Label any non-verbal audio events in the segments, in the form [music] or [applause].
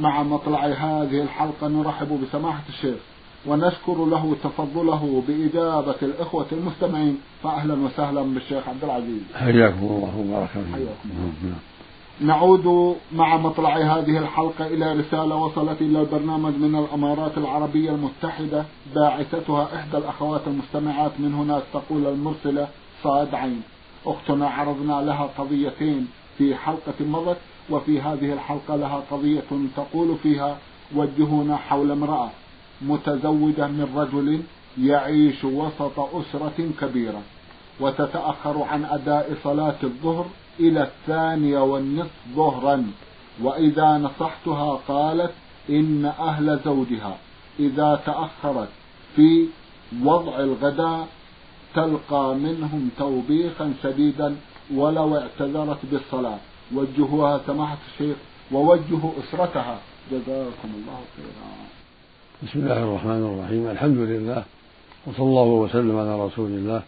مع مطلع هذه الحلقة نرحب بسماحة الشيخ ونشكر له تفضله بإجابة الإخوة المستمعين فأهلا وسهلا بالشيخ عبد العزيز. حياكم الله وبارك فيكم. نعود مع مطلع هذه الحلقة إلى رسالة وصلت إلى البرنامج من الأمارات العربية المتحدة باعثتها إحدى الأخوات المستمعات. من هناك تقول المرسلة صاد عين. أختنا عرضنا لها قضيتين في حلقة مضت. وفي هذه الحلقة لها قضية تقول فيها وجهونا حول امرأة متزوجة من رجل يعيش وسط أسرة كبيرة وتتأخر عن أداء صلاة الظهر إلى الثانية والنصف ظهرا. وإذا نصحتها قالت إن أهل زوجها إذا تأخرت في وضع الغداء تلقى منهم توبيخا شديدا ولو اعتذرت بالصلاة. وجهوها سماحة الشيخ ووجهوا أسرتها. جزاكم الله خيرا. بسم الله الرحمن الرحيم. الحمد لله وصلى الله وسلم على رسول الله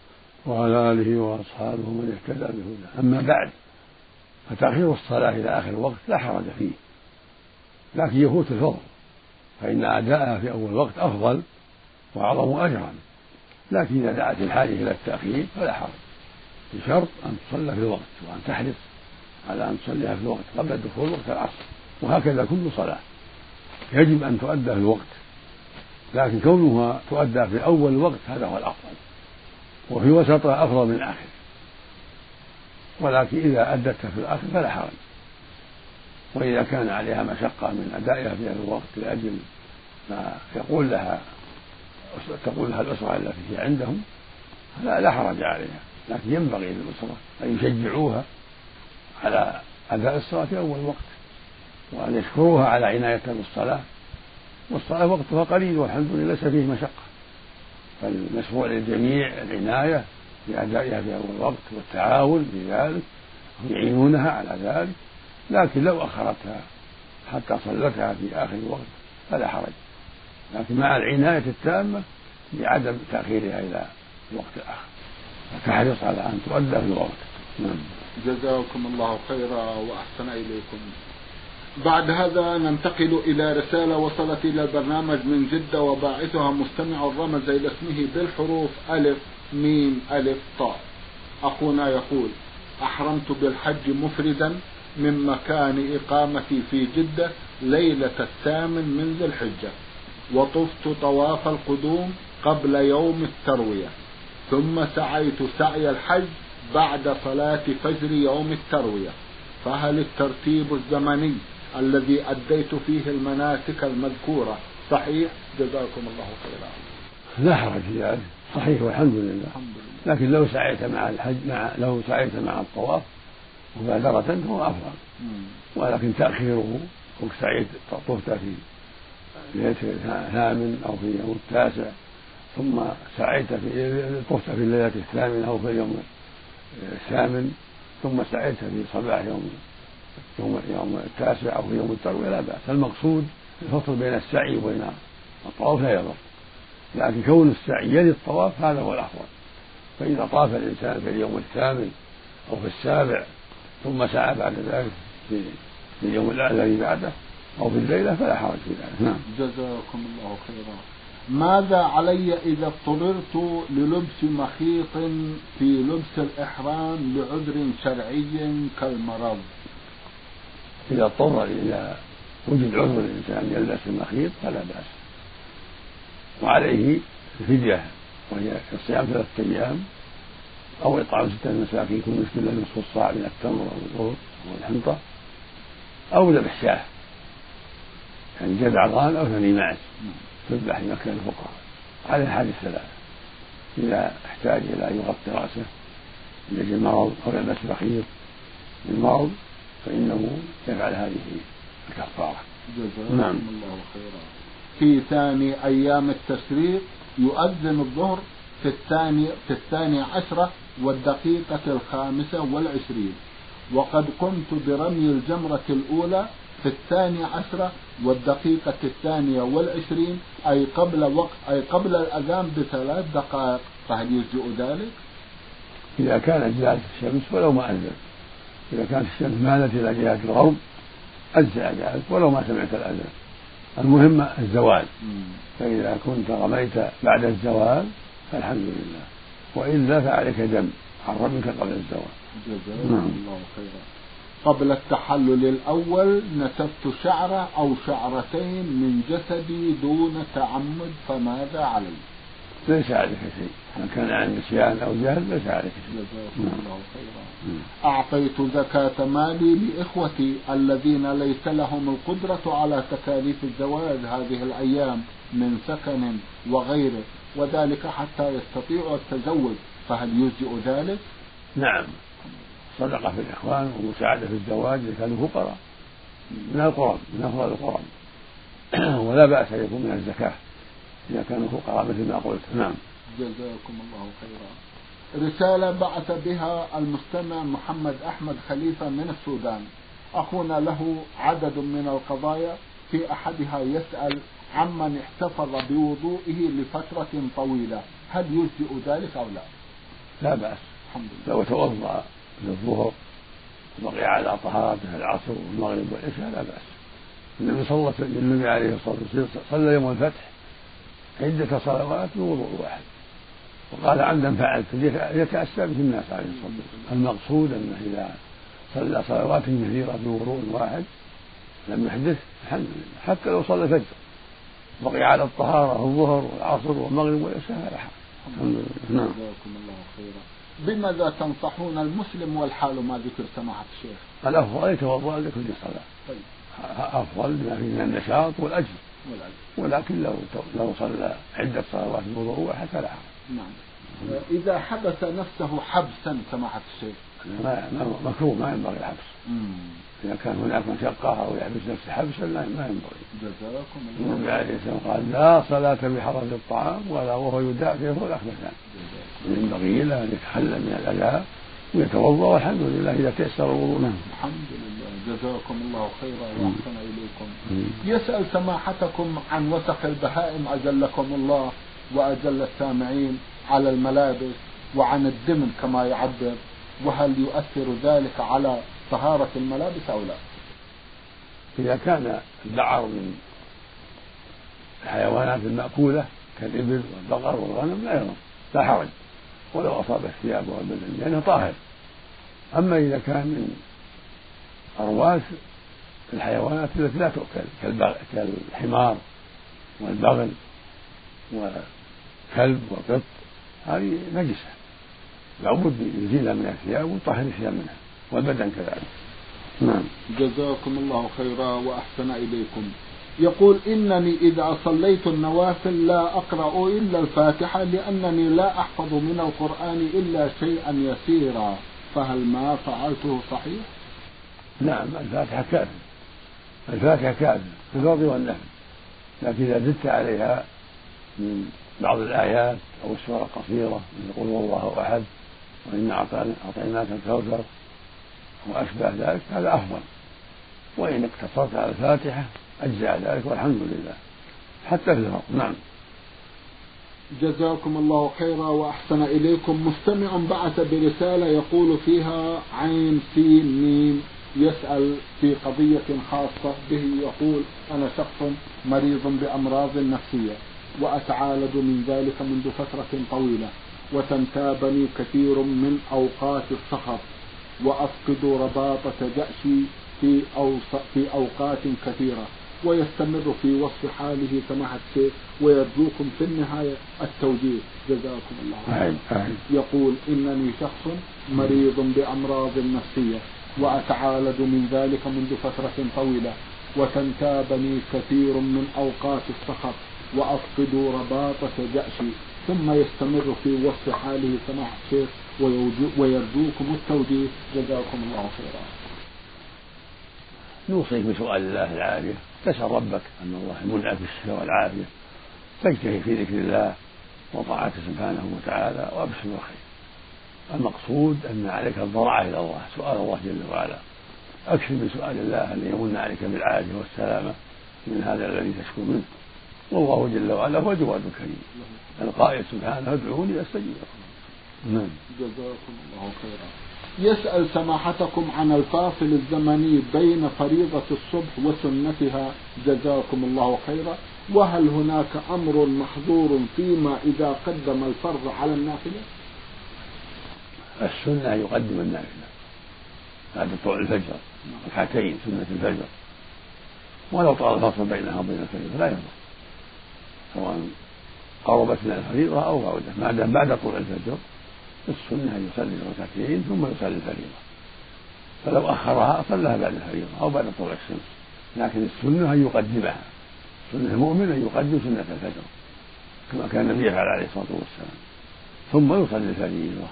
وعلى آله وأصحابه من اهتدى بهداه. أما بعد فتأخير الصلاة إلى آخر الوقت لا حرج فيه. لكن يفوت الفضل فإن أداءها في أول وقت أفضل وأعظم أجرا. لكن إذا دعت الحاجة إلى التأخير فلا حرج بشرط أن تصلى في الوقت وأن تحرص على أن تصليها في الوقت قبل دخول وقت العصر. وهكذا كل صلاة. يجب أن تؤدى في الوقت. لكن كونها تؤدى في أول الوقت هذا هو الأفضل. وفي وسطها أفضل من آخر ولكن إذا أدتها في الآخر فلا حرج. وإذا كان عليها مشقة من أدائها في هذا الوقت لأجل ما يقول لها تقول لها الأسرة التي هي عندهم فلا لا حرج عليها. لكن ينبغي للأسرة أن يشجعوها على أداء الصلاة في أول وقت وأن يشكروها على عنايتها بالصلاة. والصلاة وقتها قليل والحمد لله ليس فيه مشقة. فالمشروع للجميع العناية بأدائها في أول وقت والتعاون في ذلك يعينونها على ذلك. لكن لو أخرتها حتى صلتها في آخر الوقت فلا حرج. لكن مع العناية التامة بعدم تأخيرها إلى الوقت الآخر. فتحرص على أن تؤدى في الوقت. نعم. جزاكم الله خيرا وأحسن إليكم. بعد هذا ننتقل إلى رسالة وصلت إلى البرنامج من جدة وباعثها مستمع رمز إلى اسمه بالحروف ألف ميم ألف طاء. أخونا يقول أحرمت بالحج مفردا من مكان إقامتي في جدة ليلة الثامن من ذي الحجة وطفت طواف القدوم قبل يوم التروية ثم سعيت سعي الحج بعد صلاة فجر يوم التروية فهل الترتيب الزمني الذي أديت فيه المناسك المذكورة صحيح؟ جزاكم الله خيرا. لا حرج في ذلك صحيح والحمد لله. الحمد لله. لكن لو سعيت مع الحج مع لو سعيت مع الطواف مبادرة فهو أفضل. ولكن تأخيره كنت سعيت طفت في ليلة الثامن أو في يوم التاسع ثم سعيت في طفت في الليلة الثامنة أو في اليوم الثامن ثم سعيت في صباح يوم يوم يوم التاسع أو في يوم التروية لا بأس. المقصود الفصل بين السعي وبين الطواف لا يضر. لكن كون السعي يلي الطواف هذا هو الأفضل. فإذا طاف الإنسان في اليوم الثامن أو في السابع ثم سعى بعد ذلك في اليوم الذي بعده أو في الليلة فلا حرج في ذلك. نعم. جزاكم الله خيرا. ماذا علي إذا اضطررت للبس مخيط في لبس الإحرام لعذر شرعي كالمرض؟ إذا اضطر إلى وجود عذر الإنسان يلبس المخيط فلا بأس. وعليه الفدية وهي الصيام ثلاثة أيام أو إطعام ستة مساكين كل مسكين له نصف الصاع من التمر أو البر أو الحنطة أو ذبح شاة يعني جذع ضان أو ثني معز تذبح لمكة الفقراء. على الحال الثلاثة إذا احتاج إلى أن يغطي رأسه من أجل المرض أو يلبس بخيط للمرض فإنه يفعل هذه الكفارة. نعم. الله خيرا. في ثاني أيام التشريق يؤذن الظهر في الثاني في الثاني عشرة والدقيقة الخامسة والعشرين. وقد قمت برمي الجمرة الأولى في الثاني عشرة والدقيقة الثانية والعشرين أي قبل وقت أي قبل الأذان بثلاث دقائق. فهل يجزئ ذلك؟ إذا كانت جهة الشمس ولو ما أذن إذا كانت الشمس مالت إلى جهة الغرب أجزأ ذلك ولو ما سمعت الأذان. المهم الزوال. فإذا كنت رميت بعد الزوال فالحمد لله. وإلا فعليك دم. عن رميك قبل الزوال. جزاكم نعم. الله خيرا. قبل التحلل الأول نتفت شعرة أو شعرتين من جسدي دون تعمد فماذا علي؟ ليس عليك شيء من كان عن نسيان أو جهل ليس عليك شيء جزاكم نعم. الله خيرا أعطيت زكاة مالي لإخوتي الذين ليس لهم القدرة على تكاليف الزواج هذه الأيام من سكن وغيره وذلك حتى يستطيعوا التزوج فهل يجزئ ذلك؟ نعم صدقة في الإخوان ومساعدة في الزواج إذا كانوا فقراء من القرب من أفضل القرب. [clears throat] ولا بأس أن يكون من الزكاة إذا كانوا فقراء مثل ما قلت. نعم. جزاكم الله خيرا. رسالة بعث بها المستمع محمد أحمد خليفة من السودان. أخونا له عدد من القضايا في أحدها يسأل عمن احتفظ بوضوئه لفترة طويلة. هل يجزئ ذلك أو لا؟ لا بأس. الحمد لله. لو توضأ للظهر وبقي على طهارته العصر والمغرب والعشاء لا بأس. النبي صلى النبي عليه الصلاة والسلام صلى يوم الفتح عدة صلوات بوضوء واحد. وقال عمدا فعلت يتأسى به الناس عليه الصلاة والسلام. المقصود أنه إذا صلى صلوات كثيرة بوضوء واحد لم يحدث الحمد لله. حتى لو صلى الفجر. بقي على الطهارة الظهر والعصر والمغرب والعشاء فلا حرج. الحمد لله. نعم. جزاكم الله خيرا. بماذا تنصحون المسلم والحال ما ذكر سماحة الشيخ؟ الأفضل يتوضأ لكل صلاة طيب. أفضل بما فيه من النشاط والأجر. ولكن لو لو صلى عدة صلوات بوضوء واحد فلا حرج نعم. إذا حبس نفسه حبسا سماحة الشيخ. ما مكروه ما ينبغي الحبس. إذا كان هناك مشقة أو يحبس نفسه حبسا ما ينبغي. جزاكم الله النبي عليه السلام قال لا صلاة بحرم الطعام ولا وهو يدافعه الأخبثان ينبغي له أن يتخلى من الأذى ويتوضأ والحمد لله إذا تيسر الوضوء نعم. الحمد لله. جزاكم الله خيرا وأحسن إليكم. يسأل سماحتكم عن وسخ البهائم أجلكم الله وأجل السامعين على الملابس وعن الدمن كما يعبر وهل يؤثر ذلك على طهارة الملابس أو لا؟ إذا كان الدعر من الحيوانات المأكولة كالإبل والبقر والغنم لا يضر لا حرج. ولو أصاب الثياب والبدن لأنه طاهر. أما إذا كان من أرواث الحيوانات التي لا تؤكل كالحمار والبغل وكلب وقط هذه نجسة. لابد يزيلها من الثياب ويطهر الثياب منها. والبدن كذلك. نعم. جزاكم الله خيرا وأحسن إليكم. يقول إنني إذا صليت النوافل لا أقرأ إلا الفاتحة لأنني لا أحفظ من القرآن إلا شيئا يسيرا. فهل ما فعلته صحيح؟ نعم الفاتحة كافية الفاتحة كافية في الفرض والنفل لكن إذا زدت عليها من بعض الآيات أو السورة القصيرة مثل قل هو الله أحد وإنا أعطيناك الكوثر وأشبه ذلك هذا أفضل. وإن اقتصرت على الفاتحة أجزاء ذلك والحمد لله. حتى في الفرض نعم. جزاكم الله خيرا وأحسن إليكم. مستمع بعث برسالة يقول فيها عين سين ميم يسأل في قضية خاصة به يقول أنا شخص مريض بأمراض نفسية وأتعالج من ذلك منذ فترة طويلة وتنتابني كثير من أوقات السخط. وأفقد رباطة جأشي في. في أوقات كثيرة ويستمر في وصف حاله سماحة الشيخ ويرجوكم في النهاية التوجيه. جزاكم الله خيرا. يقول إنني شخص مريض بأمراض نفسية وأتعالج من ذلك منذ فترة طويلة وتنتابني كثير من أوقات السخط وأفقد رباطة جأشي. ثم يستمر في وصف حاله سماحة الشيخ ويرجوكم التوجيه. جزاكم الله خيرا. نوصيك بسؤال الله العافية. تسأل ربك. أن الله يمنعك بالشفاء والعافية. تجتهد في ذكر الله وطاعته سبحانه وتعالى وأبشر بالخير. المقصود أن عليك الضراعة إلى الله. سؤال الله جل وعلا. أكثر من سؤال الله أن يمن عليك بالعافية والسلامة من هذا الذي تشكو منه. والله جل وعلا هو الجواد الكريم القائل سبحانه ادعوني أستجيب. لكم نعم. جزاكم الله خيرا. يسأل سماحتكم عن الفاصل الزمني بين فريضة الصبح وسنتها. جزاكم الله خيرا. وهل هناك أمر محظور فيما إذا قدم الفرض على النافلة؟ السنة يقدم النافلة. بعد طلوع الفجر. ركعتين سنة الفجر. ولو طال الفصل بينها وبين الفريضة لا يضر. سواء قربت من الفريضة أو بعدت ما دام بعد طلوع الفجر السنة أن يصلي ركعتين ثم يصلي الفريضة. فلو أخرها صلىها بعد الفريضة أو بعد طلوع الشمس. لكن السنة أن يقدمها. سنة المؤمن أن يقدم سنة الفجر. كما كان النبي يفعل عليه الصلاة والسلام. ثم يصلي الفريضة.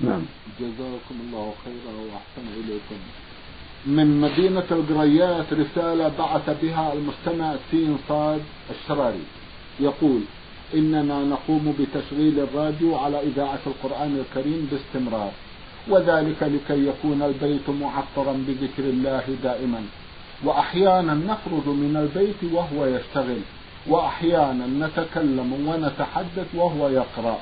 نعم. جزاكم الله خيرا وأحسن إليكم. من مدينة القريات رسالة بعث بها المستمع سين صاد الشراري. يقول إننا نقوم بتشغيل الراديو على إذاعة القرآن الكريم باستمرار وذلك لكي يكون البيت معطرا بذكر الله دائما. وأحيانا نخرج من البيت وهو يشتغل وأحيانا نتكلم ونتحدث وهو يقرأ.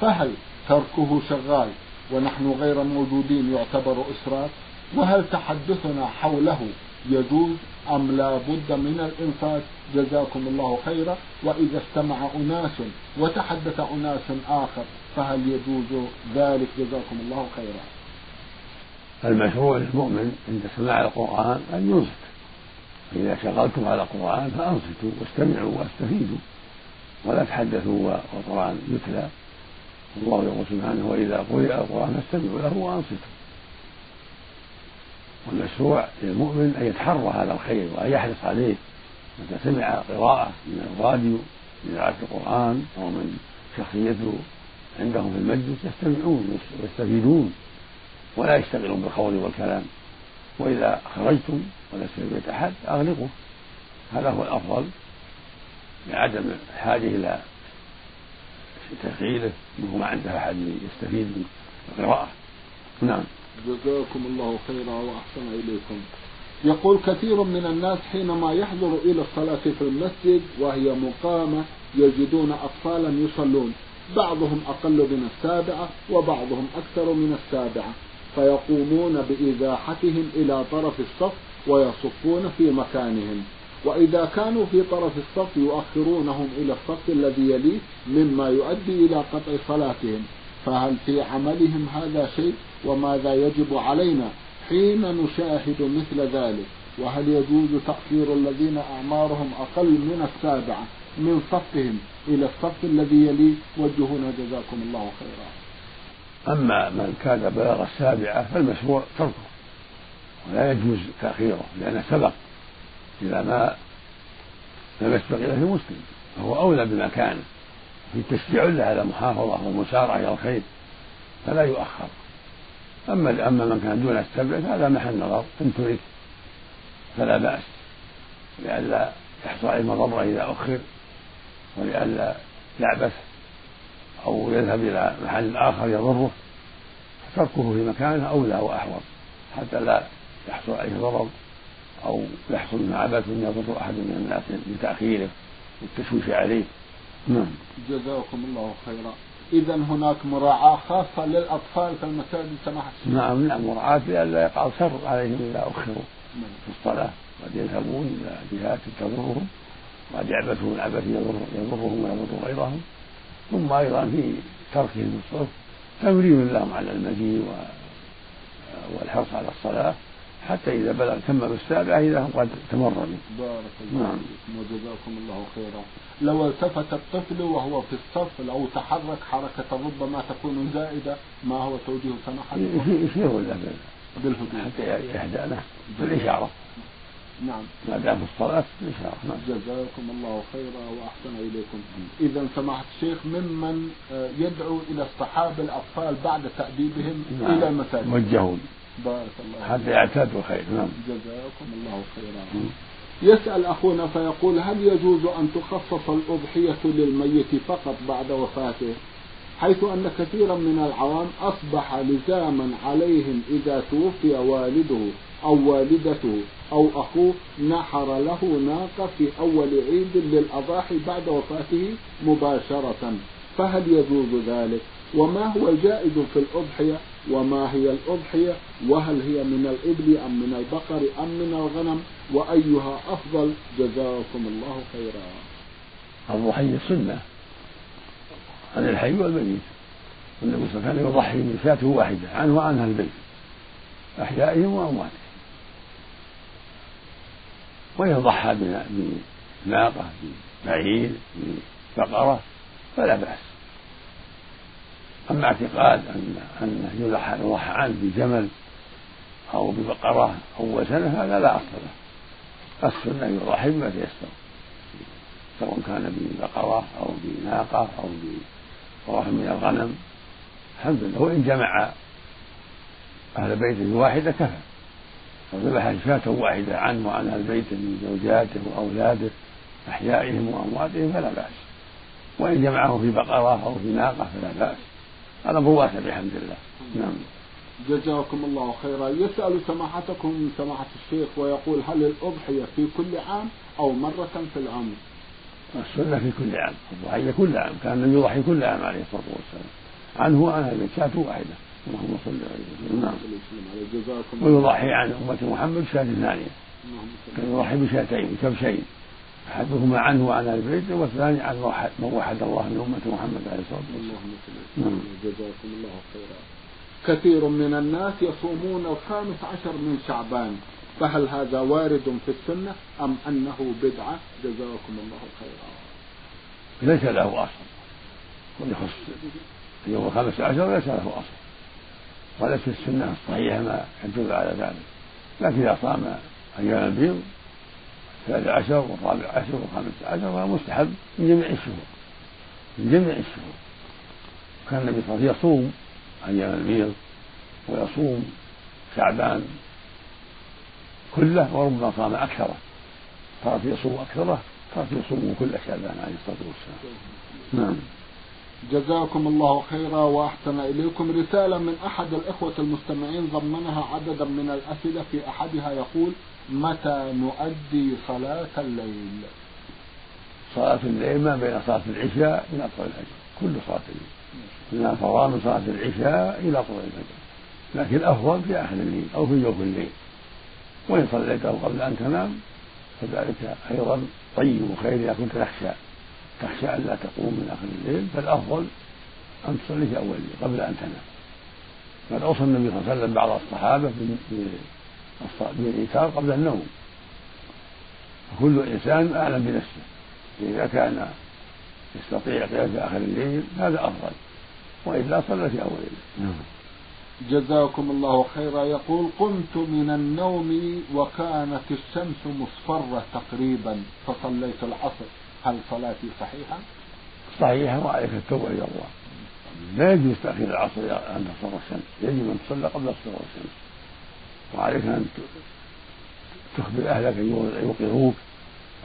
فهل تركه شغال ونحن غير موجودين يعتبر إسراف وهل تحدثنا حوله يجوز أم لا بد من الإنفاق؟ جزاكم الله خيرا. وإذا استمع أناس وتحدث أناس آخر فهل يجوز ذلك؟ جزاكم الله خيرا. المشروع للمؤمن عند سماع القرآن أن ينصت. فإذا شغلتم على القرآن فأنصتوا واستمعوا واستفيدوا. ولا تحدثوا والقرآن يتلى. الله يقول سبحانه وإذا قرئ القرآن فاستمعوا له وأنصتوا. والمشروع للمؤمن أن يتحرى هذا الخير وأن يحرص عليه. متى سمع قراءة من الراديو من إذاعة القرآن أو من شخصيته عندهم في المجلس يستمعون ويستفيدون ولا يشتغلون بالخوض والكلام. وإذا خرجتم وليس في بيت أحد أغلقوا. هذا هو الأفضل. لعدم الحاجة إلى تفعيله أنه ما عنده أحد يستفيد من القراءة. نعم. جزاكم الله خيرا وأحسن إليكم. يقول كثير من الناس حينما يحضر إلى الصلاة في المسجد وهي مقامة يجدون أطفالا يصلون بعضهم أقل من السابعة وبعضهم أكثر من السابعة فيقومون بإزاحتهم إلى طرف الصف ويصفون في مكانهم. وإذا كانوا في طرف الصف يؤخرونهم إلى الصف الذي يليه مما يؤدي إلى قطع صلاتهم. فهل في عملهم هذا شيء وماذا يجب علينا حين نشاهد مثل ذلك؟ وهل يجوز تأخير الذين أعمارهم أقل من السابعة من صفهم إلى الصف الذي يليه وجهونا جزاكم الله خيرا. أما من كان بلغ السابعة فالمشروع تركه. ولا يجوز تأخيره لأنه سبق إلى ما لم يسبق إليه مسلم. فهو أولى بمكانه في تشجيع على المحافظة والمسارعة إلى الخير فلا يؤخر. أما أما من كان دون السبع فهذا محل نظر. إن ترك فلا بأس. لئلا يحصل عليه مضرة إذا أخر ولئلا يعبث أو يذهب إلى محل آخر يضره فتركه في مكانه أولى وأحوط. حتى لا يحصل عليه ضرر أو يحصل منه عبث يضر أحد من الناس بتأخيره والتشويش عليه. نعم. جزاكم الله خيرا. إذا هناك مراعاة خاصة للأطفال في المساجد سماحة نعم نعم مراعاة لئلا يقع شر عليهم إذا أخروا. نعم. في الصلاة قد يذهبون إلى جهات تضرهم وقد يعبثون عبث يضر يضرهم ويضر غيرهم. ثم أيضا في تركهم الصف تمرين لهم على المجيء والحرص على الصلاة. حتى إذا بلغ تمم السابعة إذا هم قد تمرنوا بارك الله نعم. وجزاكم الله خيرا. لو التفت الطفل وهو في الصف لو تحرك حركة ربما تكون زائدة ما هو توجيه سماحة؟ [laughs] يشير له بالهدوء. حتى يهدأ له بالإشارة. نعم. ما دام في الصلاة بالإشارة. نعم. جزاكم الله خيرا وأحسن إليكم. إذا سماحة الشيخ ممن آه، يدعو إلى اصطحاب الأطفال بعد تأديبهم نعم. إلى المساجد. موجهون بارك الله حتى يعتادوا خير نعم. جزاكم الله خيرا. يسأل أخونا فيقول هل يجوز أن تخصص الأضحية للميت فقط بعد وفاته؟ حيث أن كثيرا من العوام أصبح لزاما عليهم إذا توفي والده أو والدته أو أخوه نحر له ناقة في أول عيد للأضاحي بعد وفاته مباشرة. فهل يجوز ذلك؟ وما هو الجائز في الأضحية؟ وما هي الأضحية وهل هي من الإبل أم من البقر أم من الغنم وأيها أفضل جزاكم الله خيرا الضحية سنة عن الحي والميت والنبي صلى الله عليه وسلم يضحي بشاة واحدة عنه وعنها البيت أحيائهم وأمواتهم ويضحى بناقة ببعير ببقرة فلا بأس أما اعتقاد أن أنه يضحى يضحى عنه بجمل أو ببقرة أول سنة هذا لا أصل له. السنة يضحي بما تيسر. سواء كان ببقرة أو بناقة أو بطرف من الغنم الحمد لله. وإن جمع أهل بيته واحدة كفى. وذبح شاة واحدة عنه وعن أهل بيته من زوجاته وأولاده أحيائهم وأمواتهم فلا بأس. وإن جمعه في بقرة أو في ناقة فلا بأس. الأمر واسع بحمد الله نعم. جزاكم الله خيرا. يسأل سماحتكم سماحة الشيخ ويقول هل الأضحية في كل عام أو مرة في العام؟ السنة في كل عام الضحية كل عام. كان النبي يضحي كل عام عليه الصلاة والسلام. عنه وعن أهل شاة واحدة. اللهم صل وسلم نعم. ويضحي عن أمة محمد شاة ثانية. كان يضحي بشاتين كبشين أحدهما عنه وعن أهل بيته والثاني عن من وحد الله من أمة محمد عليه الصلاة والسلام. نعم. جزاكم الله خيرا. كثير من الناس يصومون الخامس عشر من شعبان. فهل هذا وارد في السنة أم أنه بدعة؟ جزاكم الله خيرا. ليس له أصل. ويخص يوم الخامس عشر ليس له أصل. وليس السنة الصحيحة ما يدل على ذلك. لكن إذا صام أيام البيض الثالث عشر والرابع عشر والخامس عشر فهو مستحب من جميع الشهور. من جميع الشهور. كان النبي صلى الله عليه وسلم يصوم أيام البيض ويصوم شعبان كله وربما صام أكثره. ترك يصوم أكثره ترك يصوم كل شعبان عليه الصلاة والسلام. نعم. جزاكم الله خيرا وأحسن إليكم. رسالة من أحد الإخوة المستمعين ضمنها عددا من الأسئلة في أحدها يقول متى نؤدي صلاة الليل؟ صلاة الليل ما بين صلاة العشاء إلى طلوع الفجر كل صلاة الليل. من الفضاء من صلاة العشاء إلى طلوع الفجر. لكن الأفضل في آخر الليل أو في جوف الليل. وإن صليته قبل أن تنام فذلك أيضا طيب وخير إذا كنت تخشى. تخشى أن لا تقوم من آخر الليل فالأفضل أن تصلي في أول الليل قبل أن تنام. قد أوصى النبي صلى الله عليه وسلم بعض الصحابة بالإيثار قبل النوم. فكل إنسان أعلم بنفسه. إذا كان يستطيع قيام في آخر الليل هذا أفضل. وإلا صلى في أول الليل. نعم. جزاكم الله خيرا. يقول قمت من النوم وكانت الشمس مصفرة تقريبا فصليت العصر. هل صلاتي صحيحة؟ صحيحة وعليك التوبة إلى الله. لا يجوز تأخير العصر أن تصفر الشمس. يجب أن تصلى قبل تصفر الشمس وعليك أن تخبر أهلك أن يوقظوك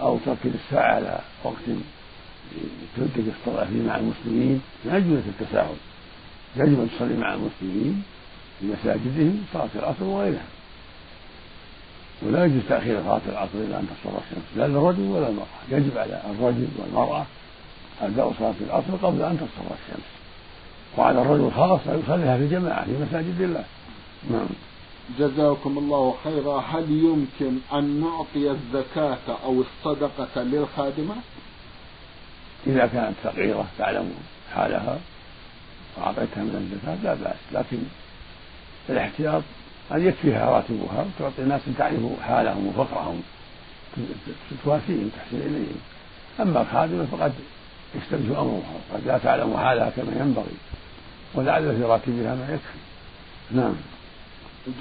أو تركز الساعة على وقت تلتقي الصلاة فيه مع المسلمين. لا يجوز التساهل. يجب أن تصلي مع المسلمين في مساجدهم صلاة العصر وغيرها. ولا يجوز تأخير صلاة العصر إلى أن تصفر الشمس. لا للرجل ولا المرأة يجب على الرجل والمرأة أداء صلاة العصر قبل أن تصفر الشمس. وعلى الرجل خاصة يصليها في جماعة في مساجد الله. نعم. جزاكم الله خيرا. هل يمكن أن نعطي الزكاة أو الصدقة للخادمة؟ إذا كانت فقيرة تعلم حالها وأعطيتها من الزكاة لا بأس. لكن الاحتياط أن يكفيها راتبها وتعطي الناس تعرف حالهم وفقرهم. تواسيهم تحسن إليهم. أما الخادمة فقد يستبدل أمرها قد لا تعلم حالها كما ينبغي ولعل في راتبها ما يكفي. نعم.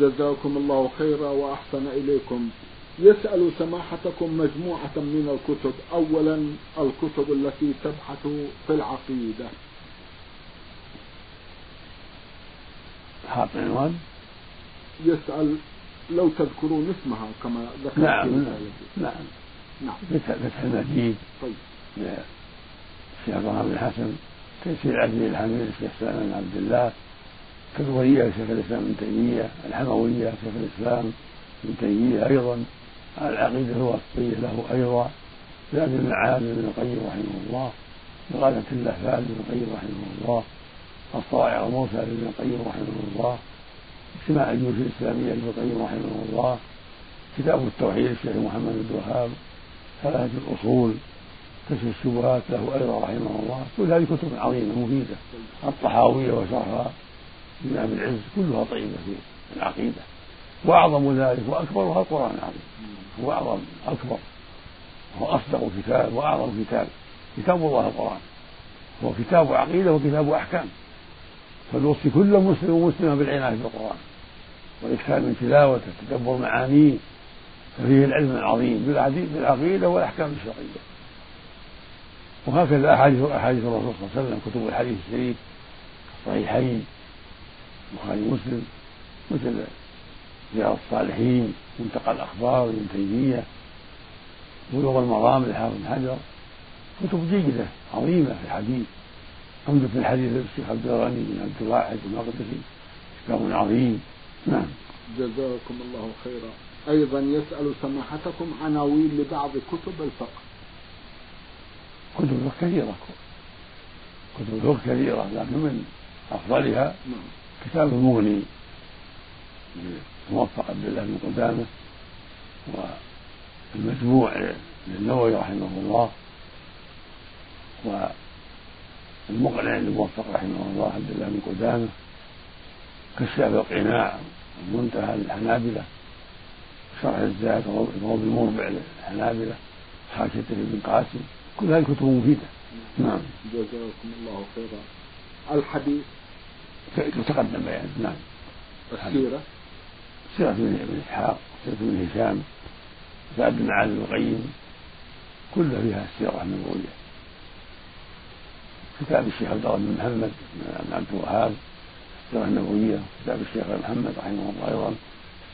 جزاكم الله خيرا وأحسن إليكم. يسأل سماحتكم مجموعة من الكتب. أولا الكتب التي تبحث في العقيدة. حاط عنوان؟ يسأل لو تذكرون اسمها كما ذكرت نعم نعم نعم. فتح المجيد طيب. الشيخ إبراهيم بن حسن تيسير عبد الحميد الشيخ سلمان عبد الله. كالورية شيخ الإسلام ابن تيمية الحموية شيخ الإسلام ابن تيمية أيضا العقيدة الوسطية له أيضا زاد المعاد ابن القيم رحمه الله إغاثة اللهفان ابن القيم رحمه الله الصواعق المرسلة لابن القيم رحمه الله اجتماع الجيوش الإسلامية لابن القيم رحمه الله كتاب التوحيد الشيخ محمد بن الوهاب ثلاثة الأصول كشف الشبهات له أيضا رحمه الله كل هذه كتب عظيمة مفيدة الطحاوية وشرحها الإمام العز كلها طيبة في العقيدة. وأعظم ذلك وأكبرها القرآن العظيم. هو أعظم أكبر. هو أصدق كتاب وأعظم كتاب. كتاب الله القرآن. هو كتاب عقيدة وكتاب أحكام. فنوصي كل مسلم ومسلمة بالعناية بالقرآن. والإكثار من تلاوته تدبر معانيه. ففيه العلم العظيم بالعقيدة والأحكام الشرعية. وهكذا أحاديث أحاديث الرسول صلى الله عليه وسلم كتب الحديث الشريف الصحيحين. البخاري ومسلم مثل رياض الصالحين منتقى الأخبار ابن تيمية بلوغ المرام لحافظ بن حجر كتب جيدة عظيمة في الحديث. عمدة في الحديث للشيخ عبد الغني بن عبد الواحد المقدسي كتاب عظيم. نعم. جزاكم الله خيرا. أيضا يسأل سماحتكم عناوين لبعض كتب الفقه. كتب الفقه كثيرة. كتب الفقه كثيرة لكن من أفضلها نعم. كتاب المغني موفق عبد الله بن قدامة والمجموع للنووي رحمه الله والمقنع للموفق رحمه الله عبد الله بن قدامة كشاف القناع المنتهى للحنابلة شرح الزاد روض المربع للحنابلة حاشية ابن قاسم كل هذه كتب مفيدة. نعم. جزاكم الله خيرا. الحديث تقدم بيان نعم. السيرة؟ سيرة ابن إسحاق سيرة ابن هشام كتاب ابن معاذ القيم كلها فيها السيرة النبوية كتاب الشيخ عبد الله بن محمد بن عبد الوهاب السيرة النبوية كتاب الشيخ محمد رحمه الله أيضا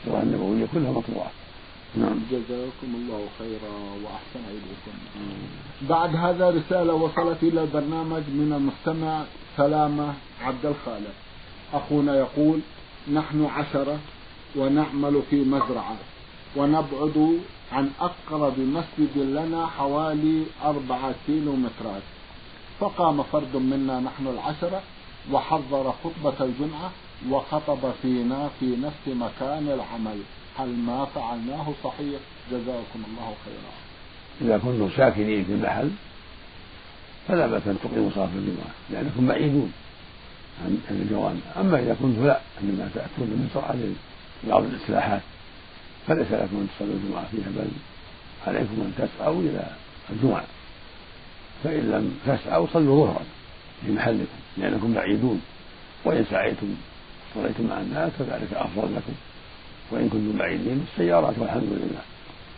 السيرة النبوية كلها مطبوعة. نعم. جزاكم الله خيرا وأحسن إليكم. بعد هذا رسالة وصلت إلى البرنامج من المستمع سلامة عبد الخالق. أخونا يقول نحن عشرة ونعمل في مزرعة ونبعد عن أقرب مسجد لنا حوالي أربعة كيلو مترات فقام فرد منا نحن العشرة وحضر خطبة الجمعة وخطب فينا في نفس مكان العمل. هل ما فعلناه صحيح؟ جزاكم الله خيرا. إذا كنتم ساكنين في المحل فلا بأس أن تقيموا صلاة الجمعة لأنكم بعيدون عن الجوامع أما إذا كنتم لا إنما تأتون بسرعة لبعض الإصلاحات فليس لكم أن تصلوا الجمعة فيها بل عليكم أن تسعوا إلى الجمعة. فإن لم تسعوا صلوا ظهرا في محلكم لأنكم بعيدون وإن سعيتم صليتم مع الناس فذلك أفضل لكم. وإن كنتم بعيدين بالسيارات والحمد لله.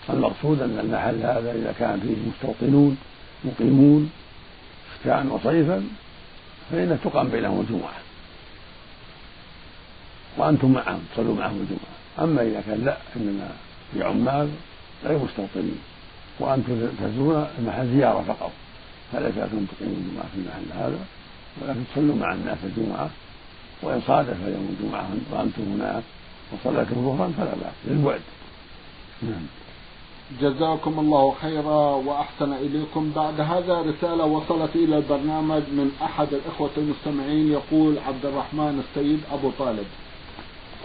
المقصود أن المحل هذا إذا كان فيه مستوطنون مقيمون شتاء وصيفا فإن تقام بينهم الجمعة. وأنتم معهم تصلوا معهم الجمعة. أما إذا كان لا إنما في عمال غير مستوطنين. وأنتم تزورون المحل زيارة فقط. فليس لكم تقيموا الجمعة في المحل هذا ولكن تصلوا مع الناس الجمعة. وإن صادف يوم الجمعة وأنتم هناك وصليتم ظهرا فلا بأس. للبعد نعم. جزاكم الله خيرا وأحسن إليكم. بعد هذا رسالة وصلت إلى البرنامج من أحد الإخوة المستمعين. يقول عبد الرحمن السيد أبو طالب.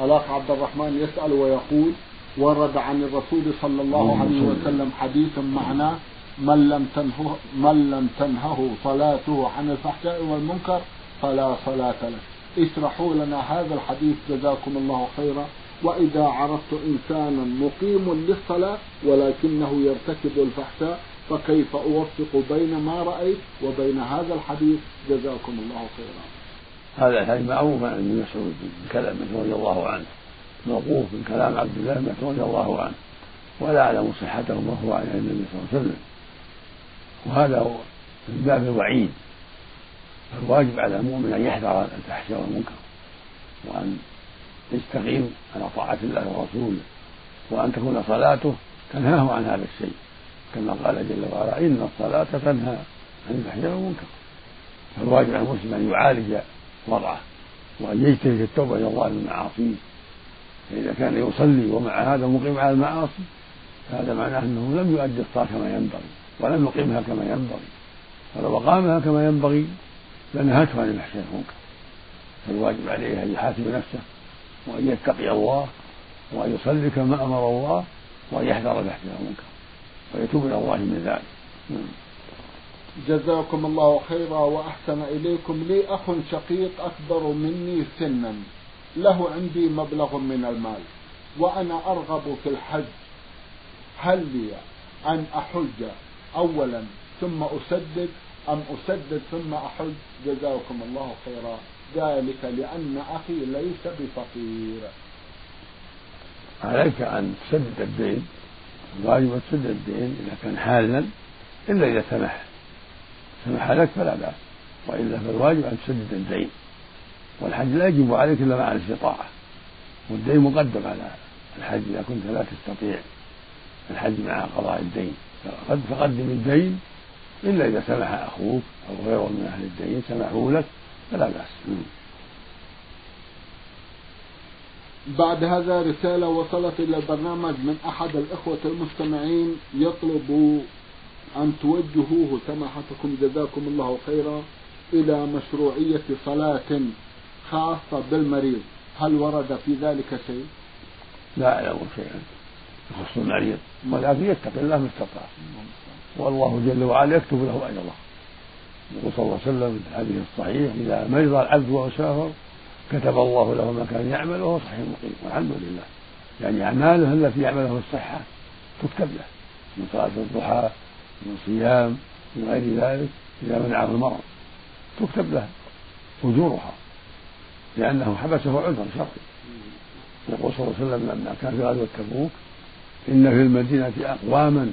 الأخ عبد الرحمن يسأل ويقول ورد عن الرسول صلى الله عليه وسلم حديث معناه من لم تنهه من لم تنهه صلاته عن الفحشاء والمنكر فلا صلاة له. اشرحوا لنا هذا الحديث جزاكم الله خيرا. وإذا عرفت إنسانا مقيم للصلاة ولكنه يرتكب الفحشاء فكيف أوفق بين ما رأيت وبين هذا الحديث؟ جزاكم الله خيرا. هذا الحديث معروف عن ابن مسعود من كلام رضي الله عنه. موقوف من كلام عبد الله بن رضي الله عنه. ولا أعلم صحته مرفوعا عن النبي صلى الله عليه وسلم. وهذا من باب الوعيد. فالواجب على المؤمن أن يحذر الفحشاء والمنكر وأن يستقيم على طاعة الله ورسوله وأن تكون صلاته تنهاه عن هذا الشيء. كما قال جل وعلا إن الصلاة تنهى عن الفحشاء والمنكر. فالواجب على المسلم أن يعالج وضعه وأن يجتهد في التوبة إلى الله من معاصيه فإذا كان يصلي ومع هذا مقيم على المعاصي فهذا معناه أنه لم يؤدي الصلاة كما ينبغي ولم يقيمها كما ينبغي. فلو أقامها كما ينبغي لنهته عن الفحشاء والمنكر فالواجب عليه أن يحاسب نفسه وأن يتقي الله وأن يصلي كما أمر الله وأن يحذر الاحتمال المنكر ويتوب إلى الله من ذلك. نعم. جزاكم الله خيرا وأحسن إليكم. لي أخ شقيق أكبر مني سنا له عندي مبلغ من المال وأنا أرغب في الحج. هل لي أن أحج أولا ثم أسدد؟ أم أسدد ثم أحج. جزاكم الله خيرا. ذلك لأن أخي ليس بفقير. عليك أن تسدد الدين. الواجب أن تسدد الدين إذا كان حالا إلا إذا سمح. سمح لك فلا بأس. وإلا فالواجب أن تسدد الدين. والحج لا يجب عليك إلا مع الاستطاعة. والدين مقدم على الحج. إذا كنت لا تستطيع الحج مع قضاء الدين. فقدم الدين إلا إذا سمح أخوك أو غيره من أهل الدين سمحوا لك فلا بأس. بعد هذا رسالة وصلت إلى البرنامج من أحد الإخوة المستمعين يطلب أن توجهوه سماحتكم جزاكم الله خيرا إلى مشروعية صلاة خاصة بالمريض. هل ورد في ذلك شيء؟ لا أعلم شيئا يخص المريض ولكن يتقي الله ما استطاع. والله جل وعلا يكتب له أجره. يقول صلى الله عليه وسلم في الحديث الصحيح إذا مرض العبد وهو سافر كتب الله له ما كان يعمل وهو صحيح مقيم. والحمد لله. يعني أعماله التي يعملها الصحة تكتب له. من صلاة الضحى من صيام من غير ذلك إذا منعه المرض. تكتب له أجورها. لأنه حبسه عذر شرعي. يقول صلى الله عليه وسلم لما كان في غزوة تبوك إن في المدينة أقواما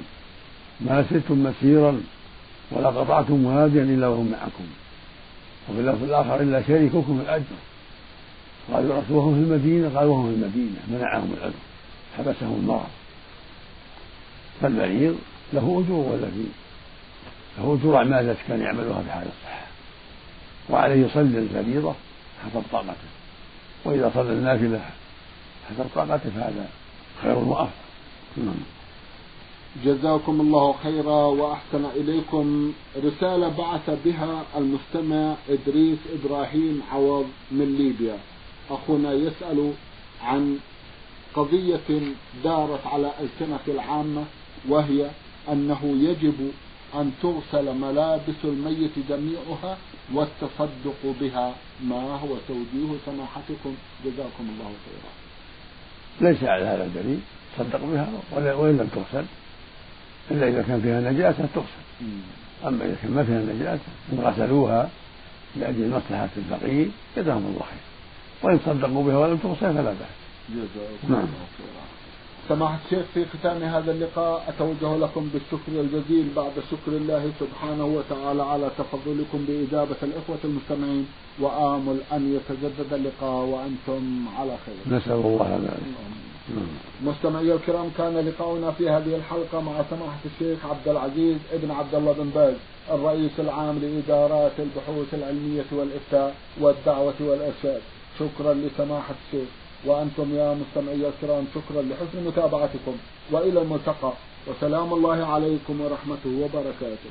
ما سرتم مسيرا ولا قطعتم واديا إلا وهم معكم. وفي اللفظ الآخر إلا شريككم الأجر. قالوا وهم في المدينة قال وهم في المدينة منعهم العذر حبسهم المرض فالمريض له أجور والذي له أجور أعمال التي كان يعملها في حال الصحة؟ وعليه يصلي الفريضة حسب طاقته. وإذا صلى النافلة حسب طاقته فهذا خير وأفضل. جزاكم الله خيرا وأحسن إليكم. رسالة بعث بها المستمع إدريس إبراهيم عوض من ليبيا. أخونا يسأل عن قضية دارت على ألسنة العامة وهي أنه يجب أن تغسل ملابس الميت جميعها والتصدق بها. ما هو توجيه سماحتكم؟ جزاكم الله خيرا. ليس على هذا دليل. تصدق بها وإن لم تغسل. إلا إذا كان فيها نجاسة تغسل. أما إذا كان ما فيها نجاسة إن غسلوها لأجل مصلحة الفقير جزاهم الله خير. وإن صدقوا بها ولم تغسل فلا بأس. جزاكم نعم. سماحة الشيخ في ختام هذا اللقاء أتوجه لكم بالشكر الجزيل بعد شكر الله سبحانه وتعالى على تفضلكم بإجابة الإخوة المستمعين وآمل أن يتجدد اللقاء وأنتم على خير. نسأل الله ذلك مستمعي الكرام كان لقاؤنا في هذه الحلقة مع سماحة الشيخ عبد العزيز ابن عبد الله بن باز الرئيس العام لإدارات البحوث العلمية والإفتاء والدعوة والإرشاد. شكرا لسماحة الشيخ. وأنتم يا مستمعي الكرام شكرا لحسن متابعتكم. وإلى الملتقى. وسلام الله عليكم ورحمته وبركاته.